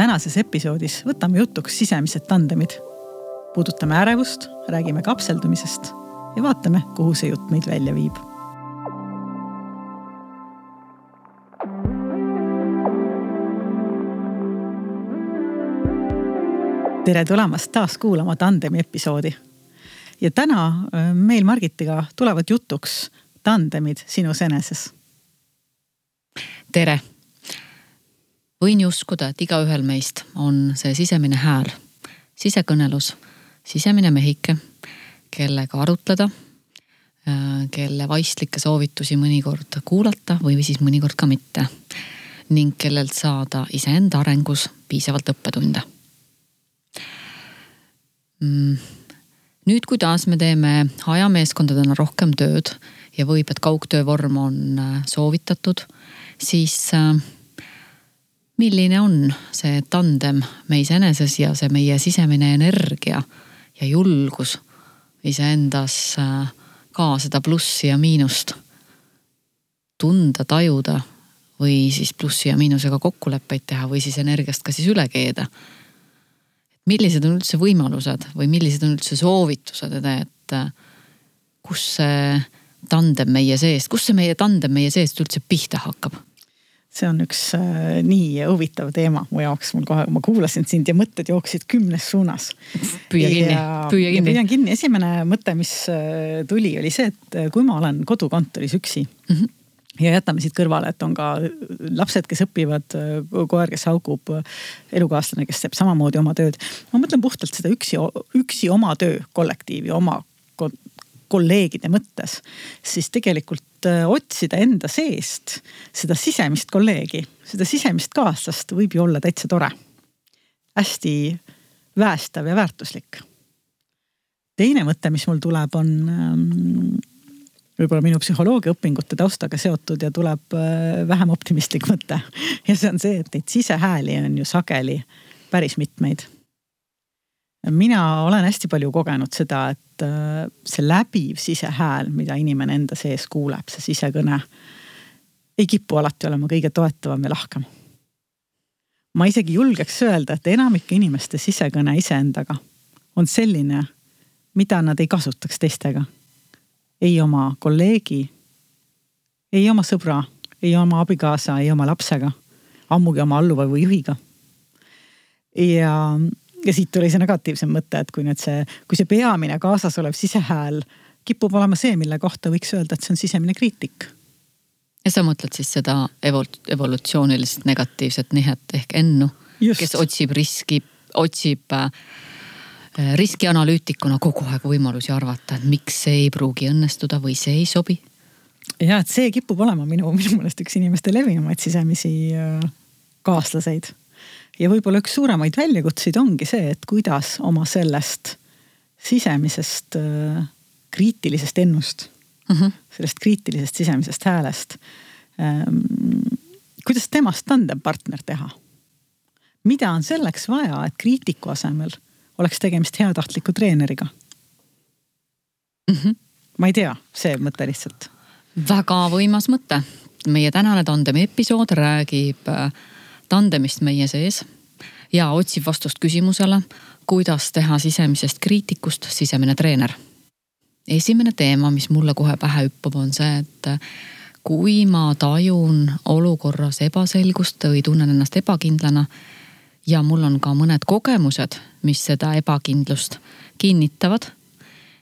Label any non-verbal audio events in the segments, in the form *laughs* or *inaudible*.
tänases episoodis võtame jutuks sisemised tandemid. puudutame ärevust, räägime kapseldumisest ja vaatame, kuhu see jutt meid välja viib tere tulemast taas kuulama Tandemi episoodi. ja täna äh, meil Margitiga tulevad jutuks tandemid sinus eneses. tere. Võin ju uskuda, et igaühel meist on see sisemine hääl, sisekõnelus, sisemine mehike, kellega arutleda, äh, kelle vaistlikke soovitusi mõnikord kuulata või siis mõnikord ka mitte. Ning kellelt saada iseenda arengus piisavalt õppetunde. Mm. nüüd, kui taas me teeme hajameeskondadena rohkem tööd ja võib, et kaugtöö vorm on äh, soovitatud, siis äh, milline on see tandem meis eneses ja see meie sisemine energia ja julgus iseendas äh, ka seda plussi ja miinust tunda, tajuda või siis plussi ja miinusega kokkuleppeid teha või siis energiast ka siis üle keeda millised on üldse võimalused või millised on üldse soovitused, et äh, kus see tandem meie seest, kus see meie tandem meie seest üldse pihta hakkab? See on üks äh, nii huvitav teema mu jaoks, mul kohe, ma kuulasin sind ja mõtted jooksid kümnes suunas. püüa kinni, püüa kinni. püüan kinni, esimene mõte, mis äh, tuli, oli see, et äh, kui ma olen kodukontoris üksi mm. -hmm ja jätame siit kõrvale, et on ka lapsed, kes õpivad, koer, kes haugub, elukaaslane, kes teeb samamoodi oma tööd. ma mõtlen puhtalt seda üksi, üksi oma töö kollektiivi, oma kolleegide mõttes, siis tegelikult äh, otsida enda seest seda sisemist kolleegi, seda sisemist kaaslast võib ju olla täitsa tore. hästi väestav ja väärtuslik. teine mõte, mis mul tuleb, on ähm, võib-olla minu psühholoogiaõpingute taustaga seotud ja tuleb äh, vähem optimistlik mõte. *laughs* ja see on see, et neid sisehääli on ju sageli päris mitmeid. Mina olen hästi palju kogenud seda, et äh, see läbiv sisehääl, mida inimene enda sees kuuleb, see sisekõne ei kipu alati olema kõige toetavam ja lahkem. ma isegi julgeks öelda, et enamike inimeste sisekõne iseendaga on selline, mida nad ei kasutaks teistega ei oma kolleegi, ei oma sõbra, ei oma abikaasa, ei oma lapsega, ammugi oma alluva või juhiga. ja, ja siit tuli see negatiivsem mõte, et kui nüüd see, kui see peamine kaasas olev sisehääl kipub olema see, mille kohta võiks öelda, et see on sisemine kriitik. ja sa mõtled siis seda evol-, evolutsioonilist negatiivset nihet ehk ennu, kes otsib riski, otsib äh, riskianalüütikuna kogu aeg võimalusi arvata, et miks see ei pruugi õnnestuda või see ei sobi. ja et see kipub olema minu, minu meelest üks inimeste levinumaid sisemisi äh, kaaslaseid. Ja võib-olla üks suuremaid väljakutseid ongi see, et kuidas oma sellest sisemisest äh, kriitilisest ennust mm, -hmm. sellest kriitilisest sisemisest häälest ähm,. kuidas temast tandempartner teha? mida on selleks vaja, et kriitiku asemel oleks tegemist heatahtliku treeneriga mm. -hmm. ma ei tea, see mõte lihtsalt. väga võimas mõte. meie tänane tandemi episood räägib äh, tandemist meie sees ja otsib vastust küsimusele, kuidas teha sisemisest kriitikust sisemine treener. esimene teema, mis mulle kohe pähe hüppab, on see, et kui ma tajun olukorras ebaselgust või tunnen ennast ebakindlana ja mul on ka mõned kogemused, mis seda ebakindlust kinnitavad,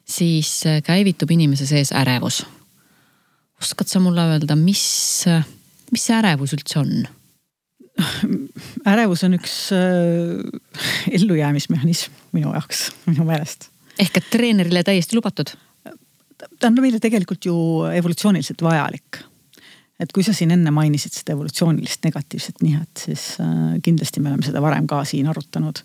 siis käivitub inimese sees ärevus. oskad sa mulle öelda, mis, mis see ärevus üldse on? Ärevus on üks äh, ellujäämismehhanism minu jaoks, minu meelest. ehk et treenerile täiesti lubatud? ta on meile tegelikult ju evolutsiooniliselt vajalik et kui sa siin enne mainisid seda evolutsioonilist negatiivset nihet, siis äh, kindlasti me oleme seda varem ka siin arutanud.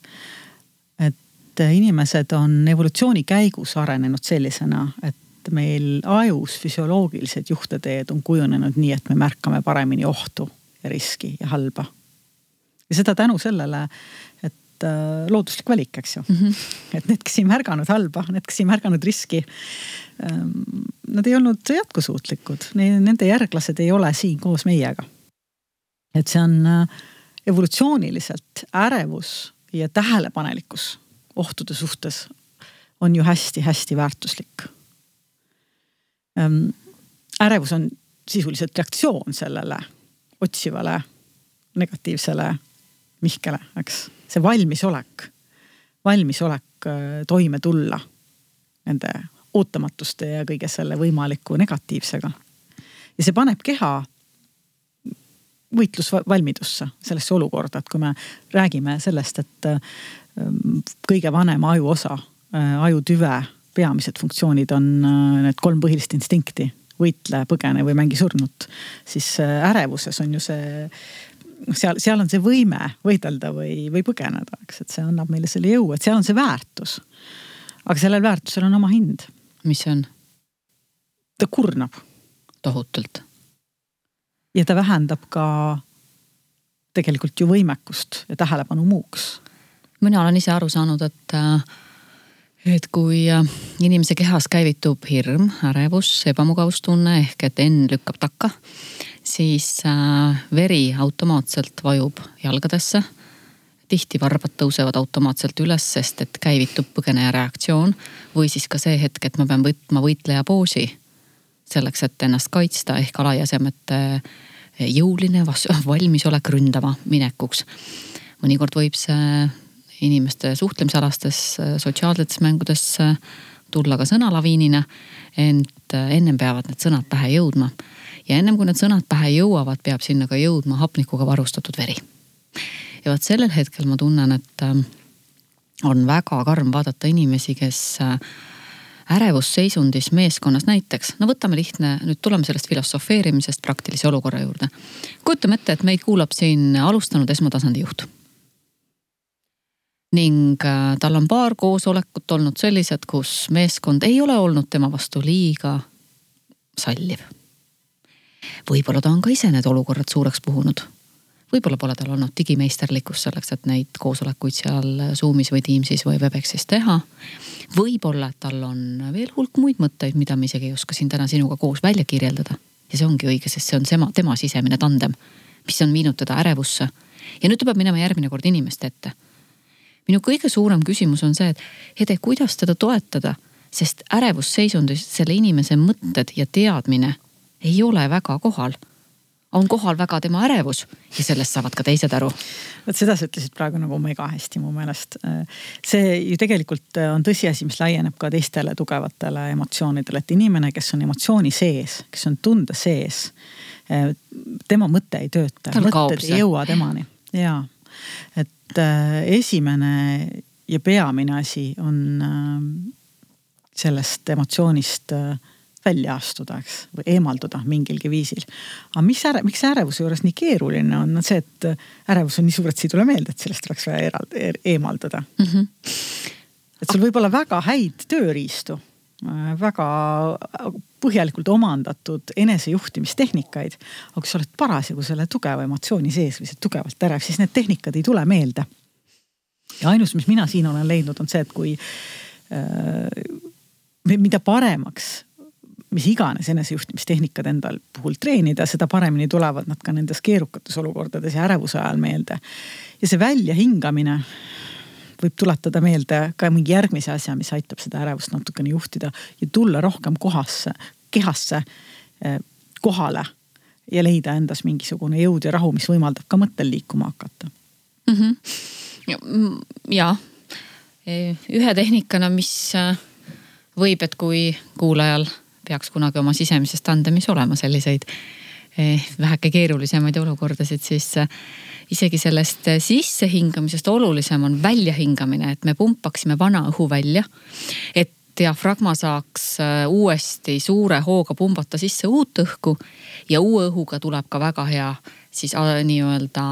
et inimesed on evolutsiooni käigus arenenud sellisena, et meil ajus füsioloogilised juhteteed on kujunenud nii, et me märkame paremini ohtu ja riski ja halba. Ja seda tänu sellele, et äh, looduslik valik, eks ju mm. -hmm. et need, kes ei märganud halba, need, kes ei märganud riski ähm, nad ei olnud jätkusuutlikud, nende järglased ei ole siin koos meiega. et see on äh, evolutsiooniliselt ärevus ja tähelepanelikkus ohtude suhtes on ju hästi-hästi väärtuslik. Ehm, ärevus on sisuliselt reaktsioon sellele otsivale negatiivsele mihkele, eks. see valmisolek, valmisolek äh, toime tulla nende ootamatuste ja kõige selle võimaliku negatiivsega. ja see paneb keha võitlusvalmidusse, sellesse olukorda, et kui me räägime sellest, et ähm, kõige vanem ajuosa, äh, ajutüve peamised funktsioonid on äh, need kolm põhilist instinkti, võitle, põgene või mängi surnut, siis äh, ärevuses on ju see noh, seal, seal on see võime võidelda või, või põgeneda, eks, et see annab meile selle jõu, et seal on see väärtus. aga sellel väärtusel on oma hind. mis see on? ta kurnab. tohutult ja ta vähendab ka tegelikult ju võimekust ja tähelepanu muuks. mina olen ise aru saanud, et, äh, et kui äh, inimese kehas käivitub hirm, ärevus, ebamugavustunne ehk et N lükkab takka, siis äh, veri automaatselt vajub jalgadesse tihti varbad tõusevad automaatselt üles, sest et käivitub põgeneja reaktsioon või siis ka see hetk, et ma pean võtma võitleja poosi selleks, et ennast kaitsta ehk alajasemete jõuline valmisolek ründama minekuks. mõnikord võib see inimeste suhtlemisalastes sotsiaalsetes mängudes tulla ka sõnalaviinina. ent ennem peavad need sõnad pähe jõudma. Ja ennem kui need sõnad pähe jõuavad, peab sinna ka jõudma hapnikuga varustatud veri. ja vot sellel hetkel ma tunnen, et on väga karm vaadata inimesi, kes ärevusseisundis meeskonnas näiteks, no võtame lihtne, nüüd tuleme sellest filosofeerimisest praktilise olukorra juurde. kujutame ette, et meid kuulab siin alustanud esmatasandi juht. ning äh, tal on paar koosolekut olnud sellised, kus meeskond ei ole olnud tema vastu liiga salliv. Võib-olla ta on ka ise need olukorrad suureks puhunud võib-olla pole tal olnud digimeisterlikkust selleks, et neid koosolekuid seal Zoom'is või Teams'is või Webexis teha. võib-olla tal on veel hulk muid mõtteid, mida ma isegi ei oska siin täna sinuga koos välja kirjeldada. ja see ongi õige, sest see on tema, tema sisemine tandem, mis on viinud teda ärevusse. ja nüüd ta peab minema järgmine kord inimeste ette. minu kõige suurem küsimus on see, et Hede, kuidas teda toetada, sest ärevusseisundis selle inimese mõtted ja teadmine ei ole väga kohal on kohal väga tema ärevus ja sellest saavad ka teised aru. vot seda sa ütlesid praegu nagu mega hästi mu meelest. see ju tegelikult on tõsiasi, mis laieneb ka teistele tugevatele emotsioonidele, et inimene, kes on emotsiooni sees, kes on tunde sees, tema mõte ei tööta, mõtted ei jõua temani ja et äh, esimene ja peamine asi on äh, sellest emotsioonist äh, välja astuda, eks, või eemalduda mingilgi viisil. aga mis äre-, miks ärevuse juures nii keeruline on, on see, et ärevus on nii suur, et see ei tule meelde, et sellest oleks vaja eraldi e, eemalduda mm. -hmm. et sul võib olla väga häid tööriistu, väga põhjalikult omandatud enesejuhtimistehnikaid. aga kui sa oled parasjagu selle tugeva emotsiooni sees või sa oled tugevalt ärev, siis need tehnikad ei tule meelde. ja ainus, mis mina siin olen leidnud, on see, et kui äh, mida paremaks mis iganes enesejuhtimistehnikad endal puhul treenida, seda paremini tulevad nad ka nendes keerukates olukordades ja ärevuse ajal meelde. ja see väljahingamine võib tuletada meelde ka mingi järgmise asja, mis aitab seda ärevust natukene juhtida ja tulla rohkem kohasse, kehasse, eh, kohale ja leida endas mingisugune jõud ja rahu, mis võimaldab ka mõttel liikuma hakata mm. -hmm. ja e, ühe tehnikana, mis äh, võib, et kui kuulajal peaks kunagi oma sisemises tandemis olema selliseid eh, väheke keerulisemaid olukordasid, siis eh, isegi sellest eh, sissehingamisest olulisem on väljahingamine, et me pumpaksime vana õhu välja. et diafragma saaks uuesti suure hooga pumbata sisse uut õhku ja uue õhuga tuleb ka väga hea siis nii-öelda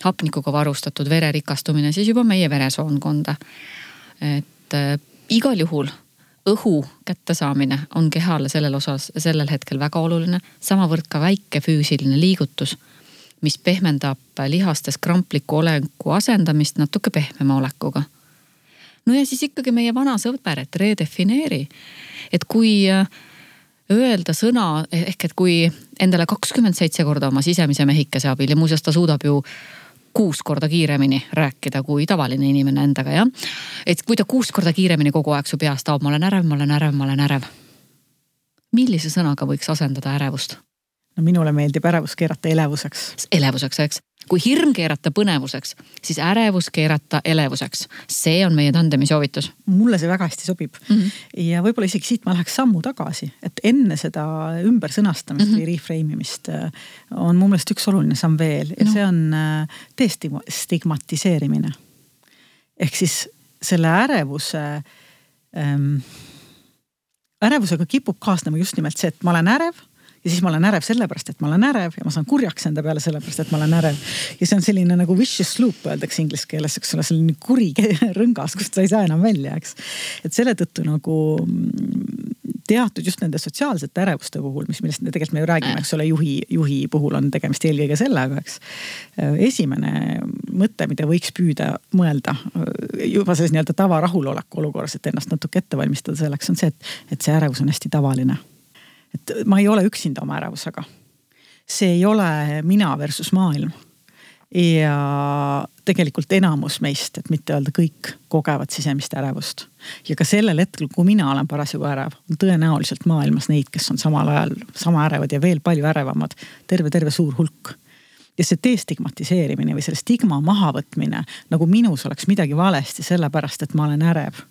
hapnikuga varustatud vere rikastumine siis juba meie veresoonkonda. et igal juhul õhu kättesaamine on kehale sellel osas, sellel hetkel väga oluline. samavõrd ka väike füüsiline liigutus, mis pehmendab lihastes krampliku oleku asendamist natuke pehmema olekuga. no ja siis ikkagi meie vana sõber, et redefineeri. et kui äh, öelda sõna ehk et kui endale kakskümmend seitse korda oma sisemise mehikese abil ja muuseas ta suudab ju kuus korda kiiremini rääkida kui tavaline inimene endaga jah. et kui ta kuus korda kiiremini kogu aeg su peas taob, ma olen ärev, ma olen ärev, ma olen ärev. millise sõnaga võiks asendada ärevust? No minule meeldib ärevus keerata elevuseks. elevuseks, eks kui hirm keerata põnevuseks, siis ärevus keerata elevuseks. see on meie tandemi soovitus. mulle see väga hästi sobib mm. -hmm. ja võib-olla isegi siit ma läheks sammu tagasi, et enne seda ümbersõnastamist mm -hmm. või reframe imist äh, on mu meelest üks oluline samm veel ja no. see on äh, destigmatiseerimine. ehk siis selle ärevuse ähm,, ärevusega kipub kaasnema just nimelt see, et ma olen ärev ja siis ma olen ärev sellepärast, et ma olen ärev ja ma saan kurjaks enda peale sellepärast, et ma olen ärev. ja see on selline nagu vicious loop öeldakse inglise keeles, eks ole, selline kuri *laughs* rõngas, kust sa ei saa enam välja, eks. et selle tõttu nagu mm, teatud just nende sotsiaalsete ärevuste puhul, mis, millest me tegelikult me ju räägime, eks ole, juhi, juhi puhul on tegemist eelkõige sellega, eks. esimene mõte, mida võiks püüda mõelda juba selles nii-öelda tavarahuloleku olukorras, et ennast natuke ette valmistada selleks, on see, et, et see ärevus on hästi tavaline et ma ei ole üksinda oma ärevusega. see ei ole mina versus maailm. ja tegelikult enamus meist, et mitte öelda kõik, kogevad sisemist ärevust. ja ka sellel hetkel, kui mina olen parasjagu ärev, on tõenäoliselt maailmas neid, kes on samal ajal sama ärevad ja veel palju ärevamad. terve, terve suur hulk ja see destigmatiseerimine või selle stigma mahavõtmine, nagu minus oleks midagi valesti sellepärast, et ma olen ärev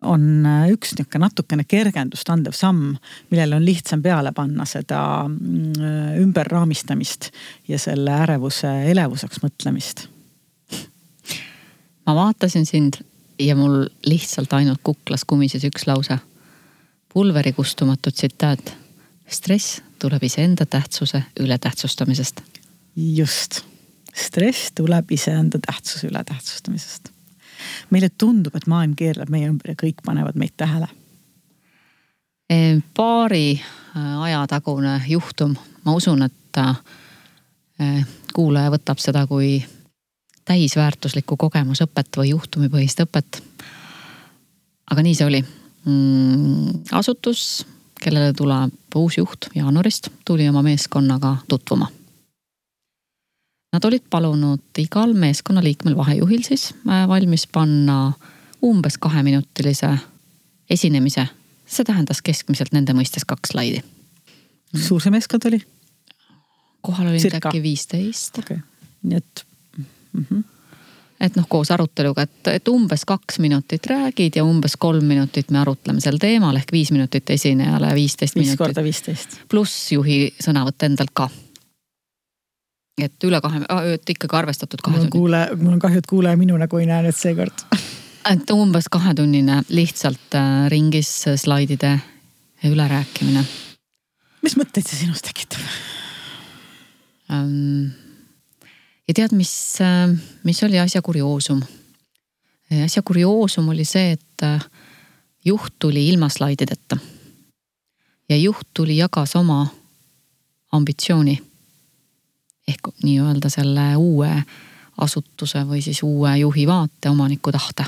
on äh, üks niisugune natukene kergendust andev samm, millele on lihtsam peale panna seda mm, ümberraamistamist ja selle ärevuse elevuseks mõtlemist. ma vaatasin sind ja mul lihtsalt ainult kuklas kumises üks lause. pulveri kustumatu tsitaat. stress tuleb iseenda tähtsuse ületähtsustamisest. just, stress tuleb iseenda tähtsuse ületähtsustamisest meile tundub, et maailm keerleb meie ümber ja kõik panevad meid tähele. paari äh, aja tagune juhtum, ma usun, et äh, kuulaja võtab seda kui täisväärtuslikku kogemusõpet või juhtumipõhist õpet. aga nii see oli mm,. asutus, kellele tuleb uus juht jaanuarist, tuli oma meeskonnaga tutvuma Nad olid palunud igal meeskonnaliikmel, vahejuhil siis, äh, valmis panna umbes kaheminutilise esinemise. see tähendas keskmiselt nende mõistes kaks slaidi. suur see meeskond oli? kohal oli äkki viisteist. okei okay., nii et mm. -hmm et noh, koos aruteluga, et, et umbes kaks minutit räägid ja umbes kolm minutit me arutleme sel teemal ehk viis minutit esinejale, viisteist minutit. viis korda viisteist. pluss juhi sõnavõtt endalt ka et üle kahe, et ikkagi arvestatud kahe tunni. kuule, mul on kahju, et kuulaja minu nägu ei näe nüüd seekord. et umbes kahetunnine lihtsalt äh, ringis slaidide ülerääkimine. mis mõtteid see sinus tekitab ähm,? ja tead, mis, äh, mis oli asja kurioosum? asja kurioosum oli see, et äh, juht tuli ilma slaidideta. ja juht tuli, jagas oma ambitsiooni ehk nii-öelda selle uue asutuse või siis uue juhi vaate omaniku tahte.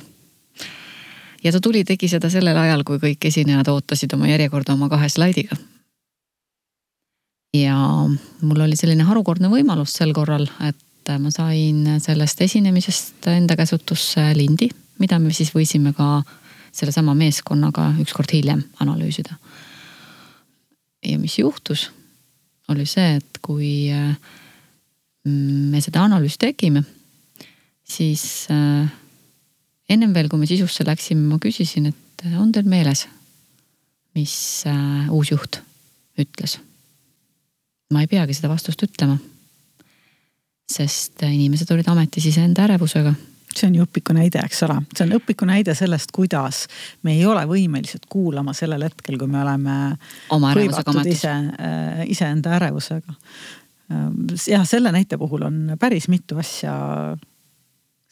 ja ta tuli, tegi seda sellel ajal, kui kõik esinejad ootasid oma järjekorda oma kahe slaidiga. ja mul oli selline harukordne võimalus sel korral, et ma sain sellest esinemisest enda käsutusse lindi, mida me siis võisime ka sellesama meeskonnaga ükskord hiljem analüüsida. ja mis juhtus, oli see, et kui äh, me seda analüüsi tegime, siis äh, ennem veel, kui me sisusse läksime, ma küsisin, et äh, on teil meeles, mis äh, uus juht ütles? ma ei peagi seda vastust ütlema. sest inimesed olid ametis iseenda ärevusega see on ju õpiku näide, eks ole, see on õpiku näide sellest, kuidas me ei ole võimelised kuulama sellel hetkel, kui me oleme. ametis. ise, iseenda ärevusega. Ehm, jah, selle näite puhul on päris mitu asja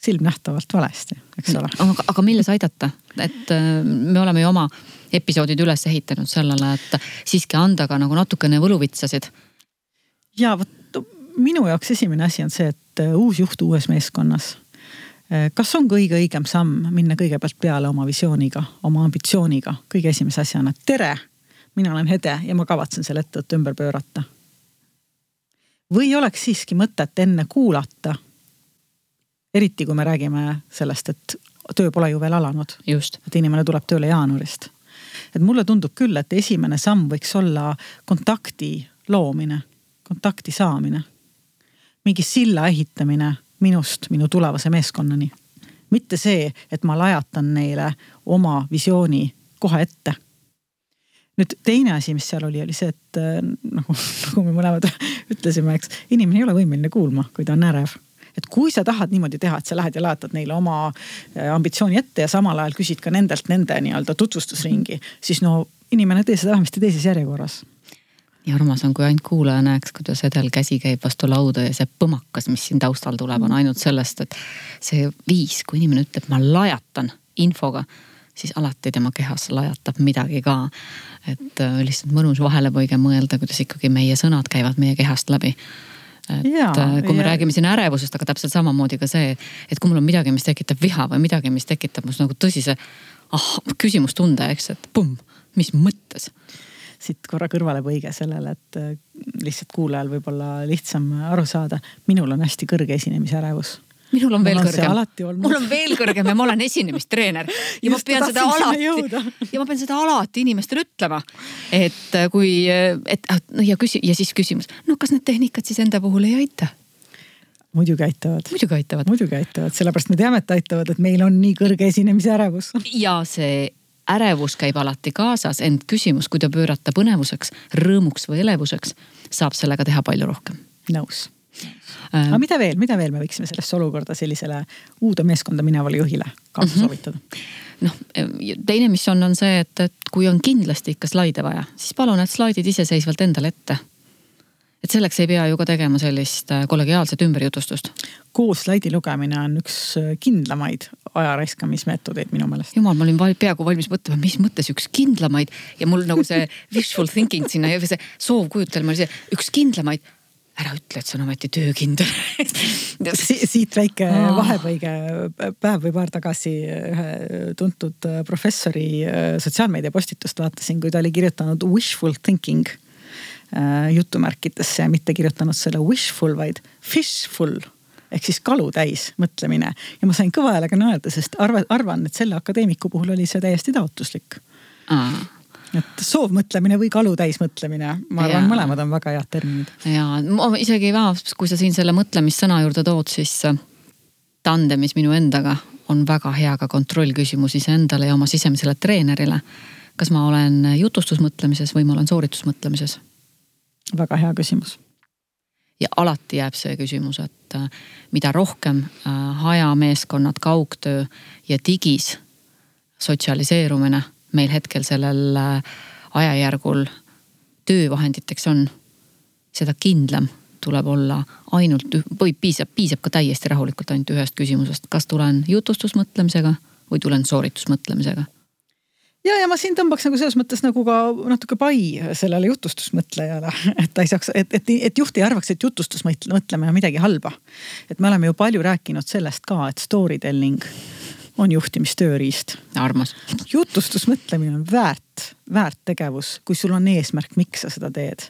silmnähtavalt valesti, eks ole. aga, aga milles aidata, et äh, me oleme ju oma episoodid üles ehitanud sellele, et siiski anda ka nagu natukene võluvitsasid. ja vot minu jaoks esimene asi on see, et äh, uus juht uues meeskonnas. Äh, kas on kõige õigem samm minna kõigepealt peale oma visiooniga, oma ambitsiooniga, kõige esimese asjana, tere, mina olen Hede ja ma kavatsen selle ettevõtte ümber pöörata või oleks siiski mõtet enne kuulata? eriti kui me räägime sellest, et töö pole ju veel alanud. et inimene tuleb tööle jaanuarist. et mulle tundub küll, et esimene samm võiks olla kontakti loomine, kontakti saamine. mingi silla ehitamine minust minu tulevase meeskonnani. mitte see, et ma lajatan neile oma visiooni kohe ette nüüd teine asi, mis seal oli, oli see, et nagu, nagu me mõlemad *laughs* ütlesime, eks, inimene ei ole võimeline kuulma, kui ta on ärev. Et kui sa tahad niimoodi teha, et sa lähed ja laetad neile oma äh, ambitsiooni ette ja samal ajal küsid ka nendelt nende nii-öelda tutvustusringi, siis no inimene tee seda vähemasti teises järjekorras. Nii armas on, kui ainult kuulaja näeks, kuidas Edel käsi käib vastu lauda ja see põmakas, mis siin taustal tuleb, on ainult sellest, et see viis, kui inimene ütleb, ma lajatan infoga, siis alati tema kehas lajatab midagi ka. et äh, lihtsalt mõnus vahelepõige mõelda, kuidas ikkagi meie sõnad käivad meie kehast läbi et ja, äh, kui me ja. räägime siin ärevusest, aga täpselt samamoodi ka see, et kui mul on midagi, mis tekitab viha või midagi, mis tekitab must nagu tõsise ah, küsimustunde, eks, et pumm, mis mõttes siit korra kõrvalepõige sellele, et äh, lihtsalt kuulajal võib-olla lihtsam aru saada. minul on hästi kõrge esinemisärevus minul on veel kõrgem. mul on veel kõrgem ja ma olen esinemistreener ja Just ma pean seda alati ja ma pean seda alati inimestele ütlema. et äh, kui, äh, et noh ja küsi- ja siis küsimus, no kas need tehnikad siis enda puhul ei aita? muidugi aitavad. muidugi aitavad. muidugi aitavad, sellepärast me teame, et aitavad, et meil on nii kõrge esinemise ärevus. ja see ärevus käib alati kaasas, ent küsimus, kui ta pöörata põnevuseks, rõõmuks või elevuseks, saab sellega teha palju rohkem. nõus aga mida veel, mida veel me võiksime sellesse olukorda sellisele uude meeskonda minevale juhile kaasa mm -hmm. soovitada? noh, teine, mis on, on see, et, et kui on kindlasti ikka slaide vaja, siis palun need slaidid iseseisvalt endale ette. et selleks ei pea ju ka tegema sellist äh, kollegiaalset ümberjutustust. koos slaidi lugemine on üks äh, kindlamaid aja raiskamismeetodeid minu meelest. jumal, ma olin val, peaaegu valmis mõtlema, mis mõttes üks kindlamaid ja mul nagu see *laughs* wishful thinking sinna ja see soovkujutelm oli see üks kindlamaid ära ütle, et see on ometi töökindel *laughs* Si. siit väike oh. vahepõige. päev või paar tagasi ühe tuntud professori äh, sotsiaalmeedia postitust vaatasin, kui ta oli kirjutanud wishful thinking äh, jutumärkidesse ja mitte kirjutanud selle wishful, vaid fishful ehk siis kalutäis mõtlemine. ja ma sain kõva häälega naerda, sest arva, arvan, et selle akadeemiku puhul oli see täiesti taotluslik et soovmõtlemine või kalutäis mõtlemine, ma arvan, mõlemad on väga head terminid. ja isegi ka, kui sa siin selle mõtlemissõna juurde tood, siis äh, tandemis minu endaga on väga hea ka kontrollküsimus iseendale ja oma sisemisele treenerile. kas ma olen jutustusmõtlemises või ma olen sooritusmõtlemises? väga hea küsimus. ja alati jääb see küsimus, et äh, mida rohkem äh, hajameeskonnad, kaugtöö ja digis sotsialiseerumine meil hetkel sellel äh, ajajärgul töövahenditeks on, seda kindlam tuleb olla ainult või piisab, piisab ka täiesti rahulikult ainult ühest küsimusest, kas tulen jutustusmõtlemisega või tulen sooritusmõtlemisega? Ja, ja ma siin tõmbaks nagu selles mõttes nagu ka natuke pai sellele jutustusmõtlejale, *laughs* et ta ei saaks, et, et, et juht ei arvaks, et jutustusmõtlemine on midagi halba. et me oleme ju palju rääkinud sellest ka, et story telling on juhtimistööriist. armas. jutustusmõtlemine on väärt, väärt tegevus, kui sul on eesmärk, miks sa seda teed.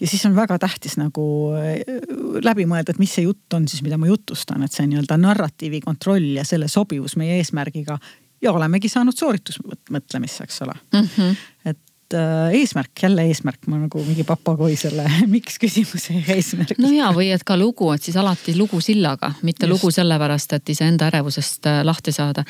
ja siis on väga tähtis nagu äh, läbi mõelda, et mis see jutt on siis, mida ma jutustan, et see nii-öelda narratiivi kontroll ja selle sobivus meie eesmärgiga ja olemegi saanud sooritusmõtlemisse, eks ole mm. -hmm. et eesmärk, jälle eesmärk, ma nagu mingi papagoi selle *laughs* miks küsimuse eesmärk. no ja, või et ka lugu, et siis alati lugu sillaga, mitte Just. lugu sellepärast, et iseenda ärevusest äh, lahti saada.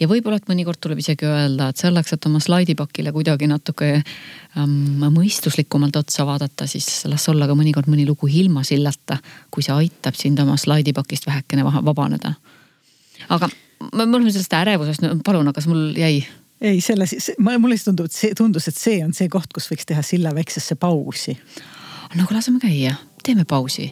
ja võib-olla, et mõnikord tuleb isegi öelda, et selleks, et oma slaidipakile kuidagi natuke ähm, mõistuslikumalt otsa vaadata, siis las olla ka mõnikord mõni lugu ilma sillata, kui see aitab sind oma slaidipakist vähekene vabaneda. aga mul on sellest ärevusest, palun, kas mul jäi ei, selle, mulle siis tundub, et see tundus, et see on see koht, kus võiks teha silla väiksesse pausi. no aga laseme käia, teeme pausi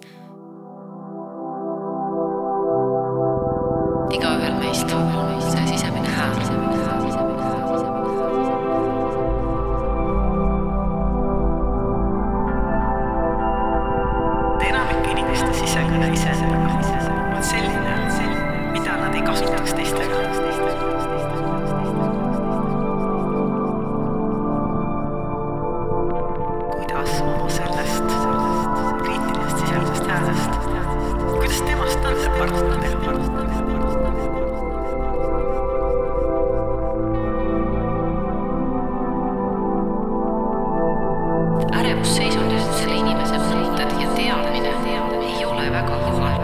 ärevusseisundis selle inimese mõtted ja teadmine ei ole väga kohal.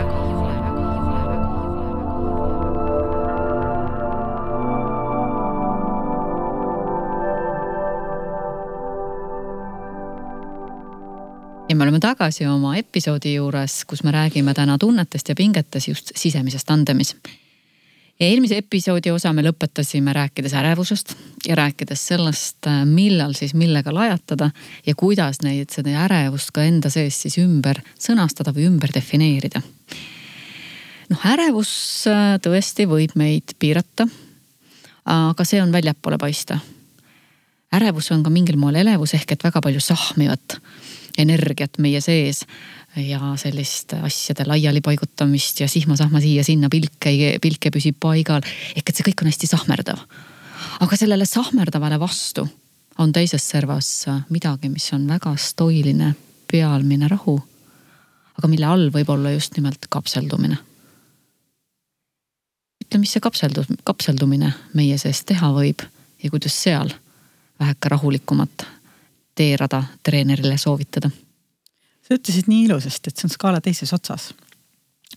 ja me oleme tagasi oma episoodi juures, kus me räägime täna tunnetest ja pingetest just sisemises tandemis. Ja eelmise episoodi osa me lõpetasime rääkides ärevusest ja rääkides sellest, millal siis millega lajatada ja kuidas neid, seda ärevust ka enda sees siis ümber sõnastada või ümber defineerida. noh, ärevus äh, tõesti võib meid piirata. aga see on väljapoole paista. ärevus on ka mingil moel elevus ehk et väga palju sahmivat energiat meie sees ja sellist asjade laialipaigutamist ja sihma-sahma siia-sinna, pilk ei, pilk ei püsi paigal. ehk et see kõik on hästi sahmerdav. aga sellele sahmerdavale vastu on teises servas midagi, mis on väga stoiline, pealmine rahu. aga mille all võib olla just nimelt kapseldumine. ütle, mis see kapseldus, kapseldumine meie sees teha võib ja kuidas seal väheke rahulikumat teerada treenerile soovitada? Sa ütlesid nii ilusasti, et see on skaala teises otsas.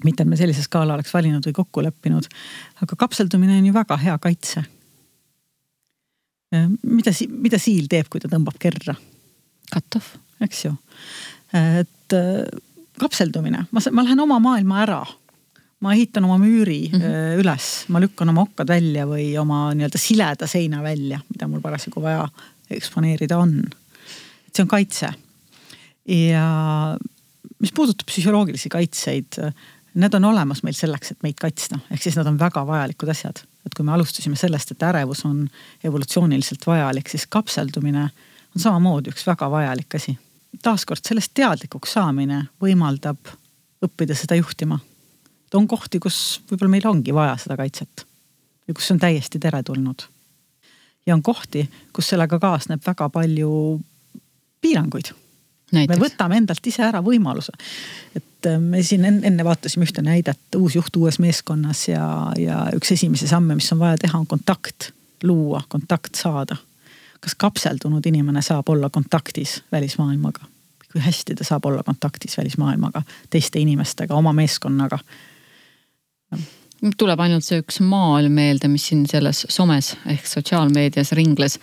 mitte, et me sellise skaala oleks valinud või kokku leppinud, aga kapseldumine on ju väga hea kaitse. mida, mida siil teeb, kui ta tõmbab kerra? kattub. eks ju, et kapseldumine, ma, ma lähen oma maailma ära ma ehitan oma müüri mm -hmm. üles, ma lükkan oma okkad välja või oma nii-öelda sileda seina välja, mida mul parasjagu vaja eksponeerida on. see on kaitse. Ja mis puudutab psühholoogilisi kaitseid, need on olemas meil selleks, et meid kaitsta, ehk siis nad on väga vajalikud asjad. et kui me alustasime sellest, et ärevus on evolutsiooniliselt vajalik, siis kapseldumine on samamoodi üks väga vajalik asi. taaskord sellest teadlikuks saamine võimaldab õppida seda juhtima on kohti, kus võib-olla meil ongi vaja seda kaitset ja kus see on täiesti teretulnud. ja on kohti, kus sellega kaasneb väga palju piiranguid. Me võtame endalt ise ära võimaluse. et äh, me siin enne vaatasime ühte näidet, uus juht uues meeskonnas ja, ja üks esimesi samme, mis on vaja teha, on kontakt luua, kontakt saada. kas kapseldunud inimene saab olla kontaktis välismaailmaga? kui hästi ta saab olla kontaktis välismaailmaga, teiste inimestega, oma meeskonnaga tuleb ainult see üks maal meelde, mis siin selles somes ehk sotsiaalmeedias ringles.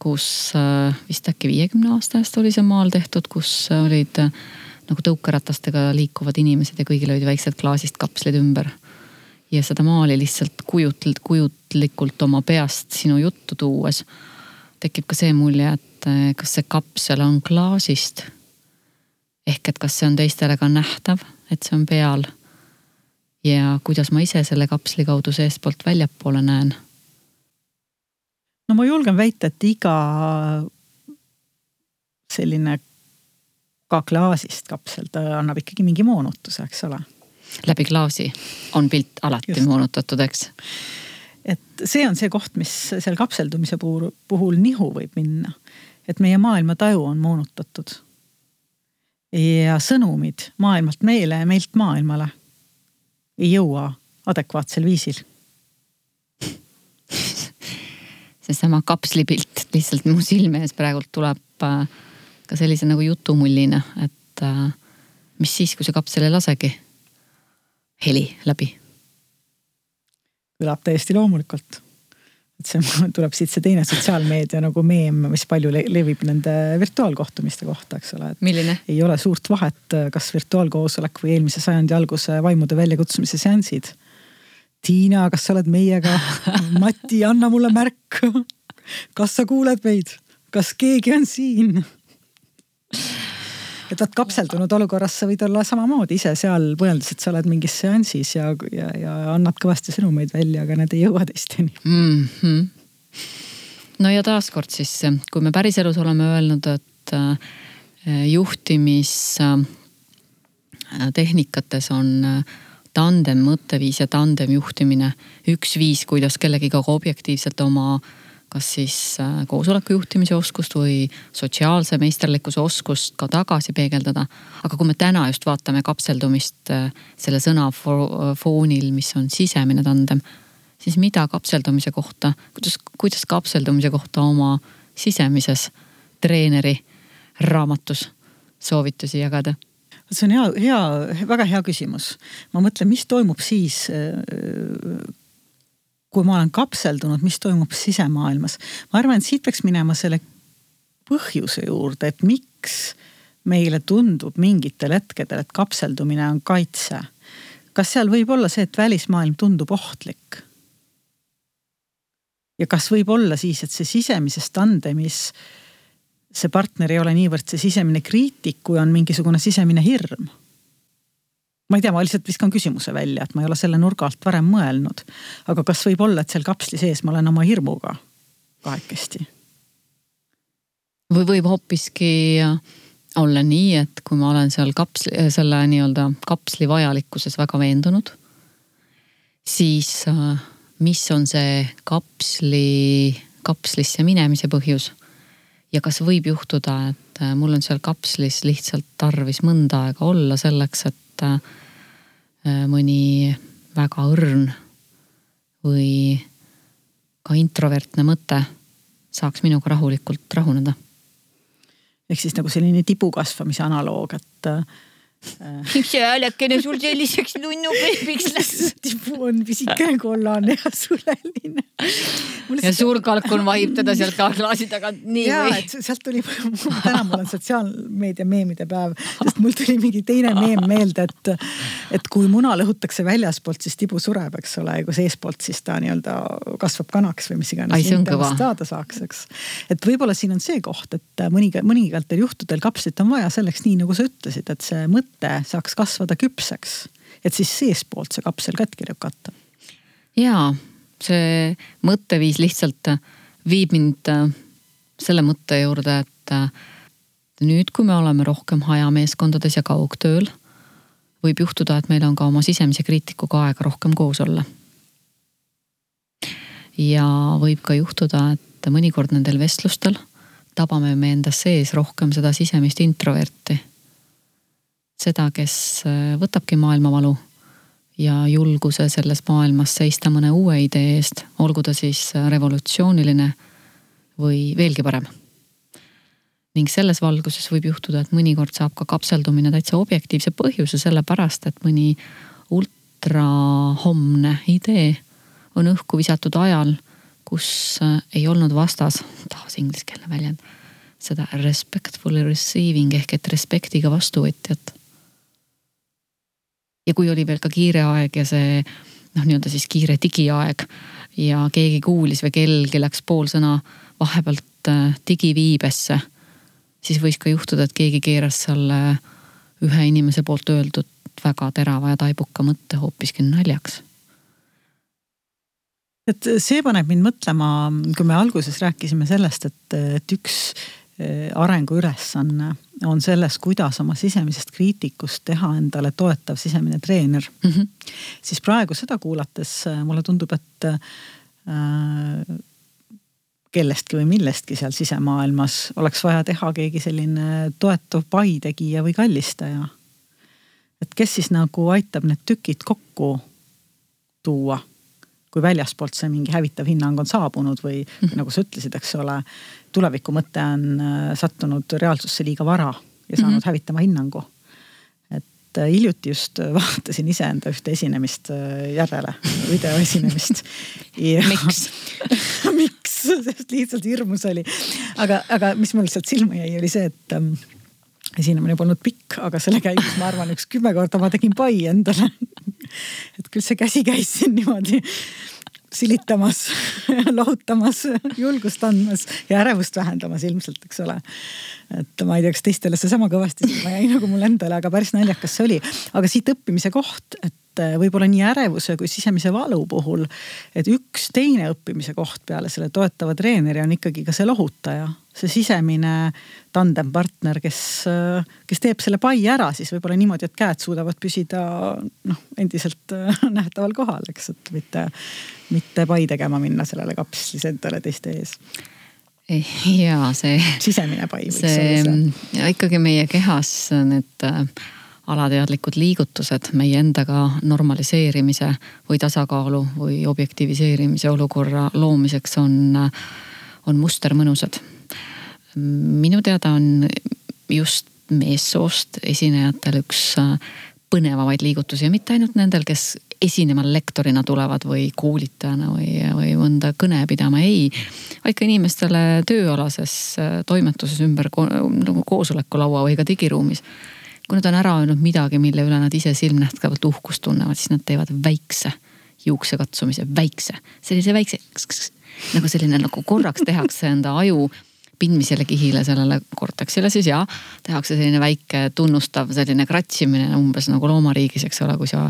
Kus äh, vist äkki viiekümne aasta eest oli see maal tehtud, kus olid äh, nagu tõukeratastega liikuvad inimesed ja kõigil olid väiksed klaasist kapslid ümber. ja seda maali lihtsalt kujutl-, kujutlikult oma peast sinu juttu tuues tekib ka see mulje, et äh, kas see kapsel on klaasist. ehk et kas see on teistele ka nähtav, et see on peal ja kuidas ma ise selle kapsli kaudu seestpoolt väljapoole näen? No ma julgen väita, et iga selline ka klaasist kapsel, ta annab ikkagi mingi moonutuse, eks ole. läbi klaasi on pilt alati Just. moonutatud, eks? et see on see koht, mis seal kapseldumise puhul, puhul nihu võib minna. et meie maailmataju on moonutatud. ja sõnumid maailmalt meile ja meilt maailmale ei jõua adekvaatsel viisil seesama kapslipilt lihtsalt mu silme ees praegult tuleb äh, ka sellise nagu jutumullina, et äh, mis siis, kui see kapsel ei lasegi heli läbi? kõlab täiesti loomulikult et see *laughs* tuleb siit see teine sotsiaalmeedia nagu meem, mis palju levib nende virtuaalkohtumiste kohta, eks ole. ei ole suurt vahet, kas virtuaalkoosolek või eelmise sajandi alguse vaimude väljakutsumise seansid. Tiina, kas sa oled meiega? Mati, anna mulle märku. kas sa kuuled meid? kas keegi on siin? et vaat kapseldunud olukorras sa võid olla samamoodi ise seal mõeldes, et sa oled mingis seansis ja, ja, ja annad kõvasti sõnumeid välja, aga need ei jõua teisteni mm. -hmm. no ja taaskord siis, kui me päriselus oleme öelnud, et äh, juhtimistehnika on äh, tandem mõtteviis ja tandem juhtimine üks viis, kuidas kellegiga objektiivselt oma kas siis äh, koosoleku juhtimise oskust või sotsiaalse meisterlikkuse oskust ka tagasi peegeldada. aga kui me täna just vaatame kapseldumist äh, selle sõna foonil, mis on sisemine tandem, siis mida kapseldumise kohta, kuidas, kuidas kapseldumise kohta oma sisemises treeneri raamatus soovitusi jagada? See on hea, hea, väga hea küsimus. ma mõtlen, mis toimub siis kui ma olen kapseldunud, mis toimub sisemaailmas. ma arvan, et siit peaks minema selle põhjuse juurde, et miks meile tundub mingitel hetkedel, et kapseldumine on kaitse. kas seal võib olla see, et välismaailm tundub ohtlik? ja kas võib olla siis, et see sisemises tandemis see partner ei ole niivõrd see sisemine kriitik, kui on mingisugune sisemine hirm ma ei tea, ma lihtsalt viskan küsimuse välja, et ma ei ole selle nurga alt varem mõelnud. aga kas võib olla, et seal kapsli sees ma olen oma hirmuga kahekesti? või võib hoopiski olla nii, et kui ma olen seal kapsli, selle nii-öelda kapsli vajalikkuses väga veendunud, siis äh, mis on see kapsli, kapslisse minemise põhjus? Ja kas võib juhtuda, et äh, mul on seal kapslis lihtsalt tarvis mõnda aega olla selleks, et äh, Äh, mõni väga õrn või ka introvertne mõte saaks minuga rahulikult rahuneda. ehk siis nagu selline tibu kasvamise analoog, et see häälekene sul selliseks nunnubeebiks *laughs* läks? tibu on pisikene kollane ja suleline. ja suur kalkun vahib teda sealt klaasi tagant nii ja, või? et sealt tuli, täna mul on sotsiaalmeedia meemide päev, sest mul tuli mingi teine meem meelde, et, et kui muna lõhutakse väljaspoolt, siis tibu sureb, eks ole, ja kui seestpoolt, siis ta nii-öelda kasvab kanaks või mis iganes. saada saaks, eks. et võib-olla siin on see koht, et mõni, mõningatel juhtudel kapslit on vaja selleks, nii nagu sa ütlesid, et see mõte mõte saaks kasvada küpseks, et siis seestpoolt see kapsel katki lükata. ja see mõtteviis lihtsalt viib mind äh, selle mõtte juurde, et äh, nüüd, kui me oleme rohkem hajameeskondades ja kaugtööl, võib juhtuda, et meil on ka oma sisemise kriitikuga aega rohkem koos olla. ja võib ka juhtuda, et mõnikord nendel vestlustel tabame me endas sees rohkem seda sisemist introverti seda, kes äh, võtabki maailmavalu ja julguse selles maailmas seista mõne uue idee eest, olgu ta siis äh, revolutsiooniline või veelgi parem. ning selles valguses võib juhtuda, et mõnikord saab ka kapseldumine täitsa objektiivse põhjuse, sellepärast et mõni ultrahomne idee on õhku visatud ajal, kus äh, ei olnud vastas, taas ingliskeelne väljend, seda respectfully receiving ehk et respektiga vastuvõtjat ja kui oli veel ka kiire aeg ja see noh, nii-öelda siis kiire digiaeg ja keegi kuulis või kellelgi läks pool sõna vahepealt äh, digiviibesse, siis võis ka juhtuda, et keegi keeras selle ühe inimese poolt öeldud väga terava ja taibuka mõtte hoopiski naljaks. Et see paneb mind mõtlema, kui me alguses rääkisime sellest, et, et üks äh, arenguülesanne on selles, kuidas oma sisemisest kriitikust teha endale toetav sisemine treener mm. -hmm. siis praegu seda kuulates äh, mulle tundub, et äh, kellestki või millestki seal sisemaailmas oleks vaja teha keegi selline toetav paitegija või kallistaja. et kes siis nagu aitab need tükid kokku tuua kui väljaspoolt see mingi hävitav hinnang on saabunud või mm -hmm. nagu sa ütlesid, eks ole, tuleviku mõte on äh, sattunud reaalsusse liiga vara ja saanud mm -hmm. hävitama hinnangu. et äh, hiljuti just *laughs* vaatasin iseenda ühte esinemist äh, järele, videoesinemist *laughs* miks *laughs* miks, sest lihtsalt hirmus oli. aga, aga mis mul sealt silma jäi, oli see, et ähm, esinemine polnud pikk, aga selle käigus ma arvan, üks kümme korda ma tegin pai endale et küll see käsi käis siin niimoodi silitamas lohutamas, julgust andmas ja ärevust vähendamas ilmselt, eks ole. et ma ei tea, kas teistele see sama kõvasti silma jäi nagu mulle endale, aga päris naljakas see oli. aga siit õppimise koht, et võib-olla nii ärevuse kui sisemise valu puhul, et üks teine õppimise koht peale selle toetava treeneri on ikkagi ka see lohutaja, see sisemine tandempartner, kes, kes teeb selle pai ära siis võib-olla niimoodi, et käed suudavad püsida noh, endiselt *laughs* nähtaval kohal, eks, et mitte, mitte pai tegema minna sellele kapslis endale teiste ees ja see. sisemine pai võiks see, olla see. ikkagi meie kehas need äh, alateadlikud liigutused meie endaga normaliseerimise või tasakaalu või objektiviseerimise olukorra loomiseks on, on mustermõnusad. minu teada on just meessoost esinejatel üks põnevamaid liigutusi ja mitte ainult nendel, kes esinema lektorina tulevad või koolitajana või, või mõnda kõne pidama, ei. vaid ka inimestele tööalases toimetuses ümber nagu koosolekulaua või ka digiruumis. Kui nad on ära öelnud midagi, mille üle nad ise silmnähtavalt uhkust tunnevad, siis nad teevad väikse juuksekatsumise, väikse, sellise väikse nagu selline nagu korraks tehakse enda aju pindmisele kihile, sellele korteksile siis ja tehakse selline väike tunnustav selline kratsimine umbes nagu loomariigis, eks ole, kui sa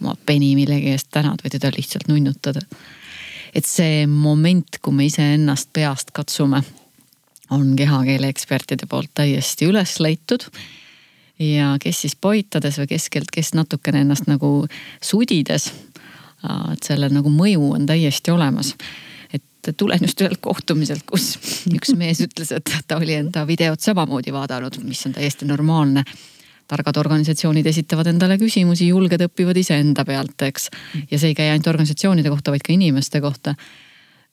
oma peni millegi eest tänad või teda lihtsalt nunnutad. et see moment, kui me iseennast peast katsume, on kehakeele ekspertide poolt täiesti üles leitud ja kes siis poitades või keskelt, kes natukene ennast nagu sudides. et sellel nagu mõju on täiesti olemas tulen just ühelt kohtumiselt, kus üks mees ütles, et ta oli enda videot samamoodi vaadanud, mis on täiesti normaalne. targad organisatsioonid esitavad endale küsimusi, julged õpivad iseenda pealt, eks. ja see ei käi ainult organisatsioonide kohta, vaid ka inimeste kohta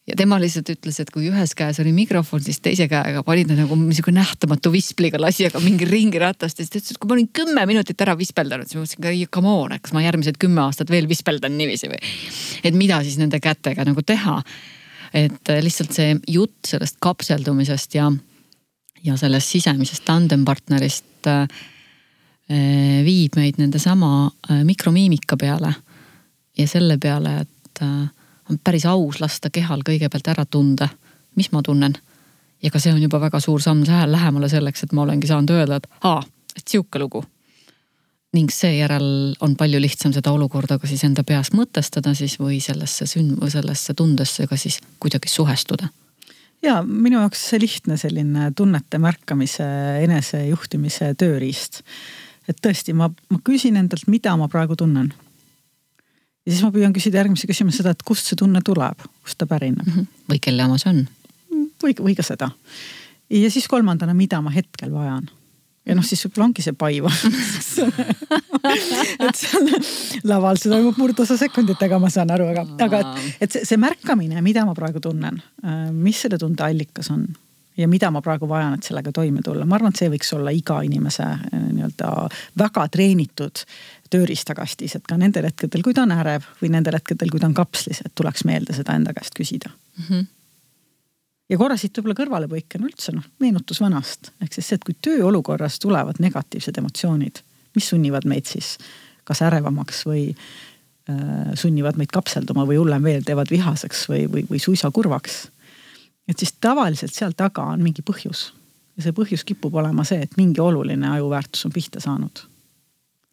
ja tema lihtsalt ütles, et kui ühes käes oli mikrofon, siis teise käega pani ta nagu niisugune nähtamatu vispliga lasi aga mingi ringiratast ja siis ta ütles, et kui ma olin kümme minutit ära vispeldanud, siis ma mõtlesin, come on, kas ma järgmised kümme aastat veel vispeldan niiviisi või. et mida siis nende kätega nagu teha et äh, lihtsalt see jutt sellest kapseldumisest ja, ja sellest sisemisest tandempartnerist äh, äh, viib meid nendesama mikromiimika peale. ja selle peale, et on päris aus lasta kehal kõigepealt ära tunda, mis ma tunnen. ja ka see on juba väga suur samm lähemale selleks, et ma olengi saanud öelda, et aa, et sihuke lugu ning seejärel on palju lihtsam seda olukorda ka siis enda peas mõtestada siis või sellesse sünd- sellesse tundesse ka siis kuidagi suhestuda. ja minu jaoks see lihtne selline tunnete märkamise, enesejuhtimise tööriist. et tõesti, ma, ma küsin endalt, mida ma praegu tunnen. Ja siis ma püüan küsida järgmise küsimuse seda, et kust see tunne tuleb, kust ta pärineb mm. -hmm. või kelle oma see on. või, või ka seda. ja siis kolmandana, mida ma hetkel vajan ja noh, siis võib-olla ongi see paiva *laughs* et seal laval see toimub murdosa sekunditega, ma saan aru, aga, aga et, et see, see märkamine, mida ma praegu tunnen, mis selle tunde allikas on ja mida ma praegu vajan, et sellega toime tulla, ma arvan, et see võiks olla iga inimese äh, nii-öelda väga treenitud tööriistakastis, et ka nendel hetkedel, kui ta on ärev või nendel hetkedel, kui ta on kapslis, et tuleks meelde seda enda käest küsida mm. -hmm ja korra siit võib-olla kõrvalepõikena üldse noh, meenutus vanast. ehk siis see, et kui tööolukorras tulevad negatiivsed emotsioonid, mis sunnivad meid siis kas ärevamaks või äh, sunnivad meid kapselduma või hullem veel, teevad vihaseks või, või, või suisa kurvaks. Et siis tavaliselt seal taga on mingi põhjus. ja see põhjus kipub olema see, et mingi oluline ajuväärtus on pihta saanud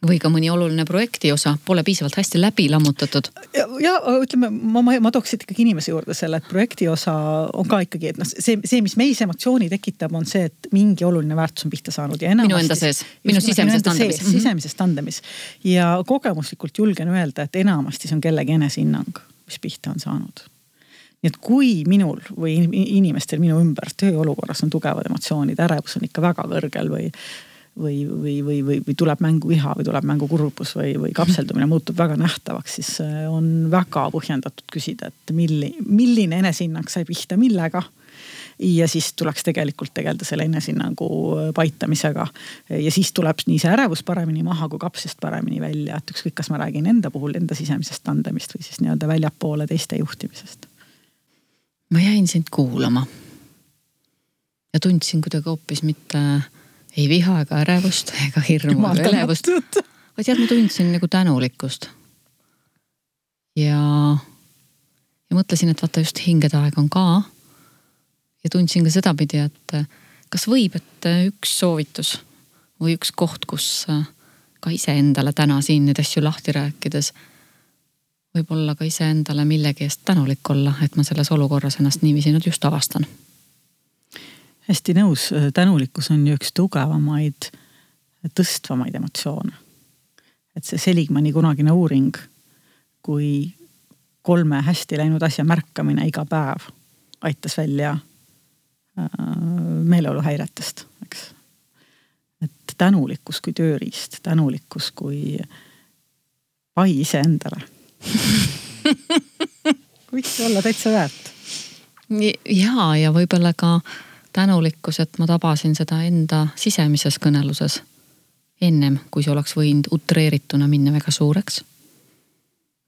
või ka mõni oluline projekti osa pole piisavalt hästi läbi lammutatud. ja, ja ütleme, ma, ma, ma tooks ikkagi inimese juurde selle, et projekti osa on ka ikkagi, et noh, see, see, mis meis emotsiooni tekitab, on see, et mingi oluline väärtus on pihta saanud ja enamasti. minu enda sees, minu sisemises tandemis. sisemises tandemis ja kogemuslikult julgen öelda, et enamasti see on kellegi enesehinnang, mis pihta on saanud nii et kui minul või inimestel minu ümber tööolukorras on tugevad emotsioonid, ärevus on ikka väga kõrgel või või, või, või, või, või tuleb mängu viha või tuleb mängu kurbus või, või kapseldumine muutub väga nähtavaks, siis äh, on väga põhjendatud küsida, et milli, milline enesehinnang sai pihta, millega ja siis tuleks tegelikult tegeleda selle enesehinnangu äh, paitamisega. ja siis tuleb nii see ärevus paremini maha kui kapsist paremini välja, et ükskõik, kas ma räägin enda puhul enda sisemisest tandemist või siis nii-öelda väljapoole teiste juhtimisest. Ma jäin sind kuulama. ja tundsin kuidagi hoopis mitte ei viha ega ärevust ega hirmu ega elevust, vaid jah, ma tundsin nagu tänulikkust. ja, ja mõtlesin, et vaata just hingede aeg on ka. ja tundsin ka sedapidi, et kas võib, et üks soovitus või üks koht, kus ka iseendale täna siin neid asju lahti rääkides võib-olla ka iseendale millegi eest tänulik olla, et ma selles olukorras ennast niiviisi nüüd just avastan. hästi nõus, tänulikkus on ju üks tugevamaid, tõstvamaid emotsioone. et see Seligmani kunagine uuring, kui kolme hästi läinud asja märkamine iga päev aitas välja äh, meeleoluhäiretest, eks. et tänulikkus kui tööriist, tänulikkus kui pai iseendale *laughs* võiks olla täitsa väärt. ja, ja võib-olla ka tänulikkus, et ma tabasin seda enda sisemises kõneluses ennem, kui see oleks võinud utreerituna minna väga suureks.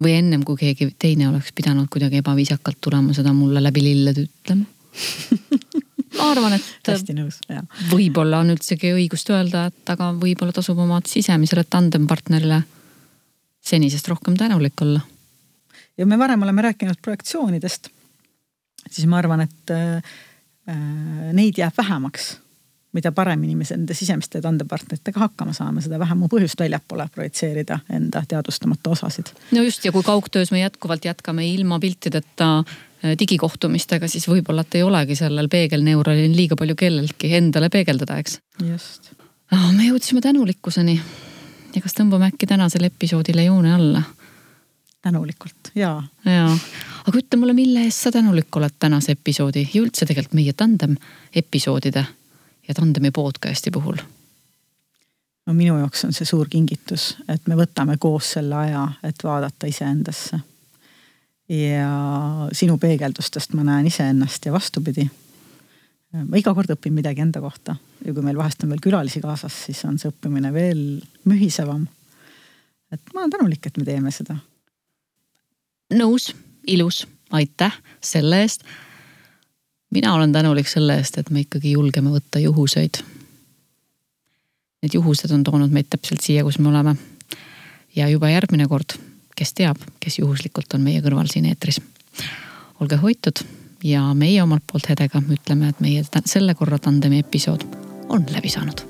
või ennem, kui keegi teine oleks pidanud kuidagi ebaviisakalt tulema seda mulle läbi lillede ütlema *laughs* ma arvan, et hästi nõus, jah. võib-olla on üldsegi õigust öelda, et aga võib-olla tasub oma sisemisele tandempartnerile senisest rohkem tänulik olla. ja me varem oleme rääkinud projektsioonidest. siis ma arvan, et äh, neid jääb vähemaks. mida paremini me nende sisemiste tandepartneritega hakkama saame, seda vähem on põhjust väljapoole projitseerida enda teadvustamata osasid. no just ja kui kaugtöös me jätkuvalt jätkame ilma piltideta äh, digikohtumistega, siis võib-olla, et ei olegi sellel peegelneuralil liiga palju kelleltki endale peegeldada, eks. just oh,. me jõudsime tänulikkuseni ja kas tõmbame äkki tänasele episoodile joone alla? tänulikult, jaa. jaa, aga ütle mulle, mille eest sa tänulik oled tänase episoodi ja üldse tegelikult meie tandem episoodide ja tandemi podcast'i puhul? no minu jaoks on see suur kingitus, et me võtame koos selle aja, et vaadata iseendasse. ja sinu peegeldustest ma näen iseennast ja vastupidi ma iga kord õpin midagi enda kohta ja kui meil vahest on veel külalisi kaasas, siis on see õppimine veel mühisevam. et ma olen tänulik, et me teeme seda. nõus, ilus, aitäh selle eest. mina olen tänulik selle eest, et me ikkagi julgeme võtta juhuseid. Need juhused on toonud meid täpselt siia, kus me oleme. ja juba järgmine kord, kes teab, kes juhuslikult on meie kõrval siin eetris. olge hoitud ja meie omalt poolt Hedega ütleme, et meie selle korra tandemi episood on läbi saanud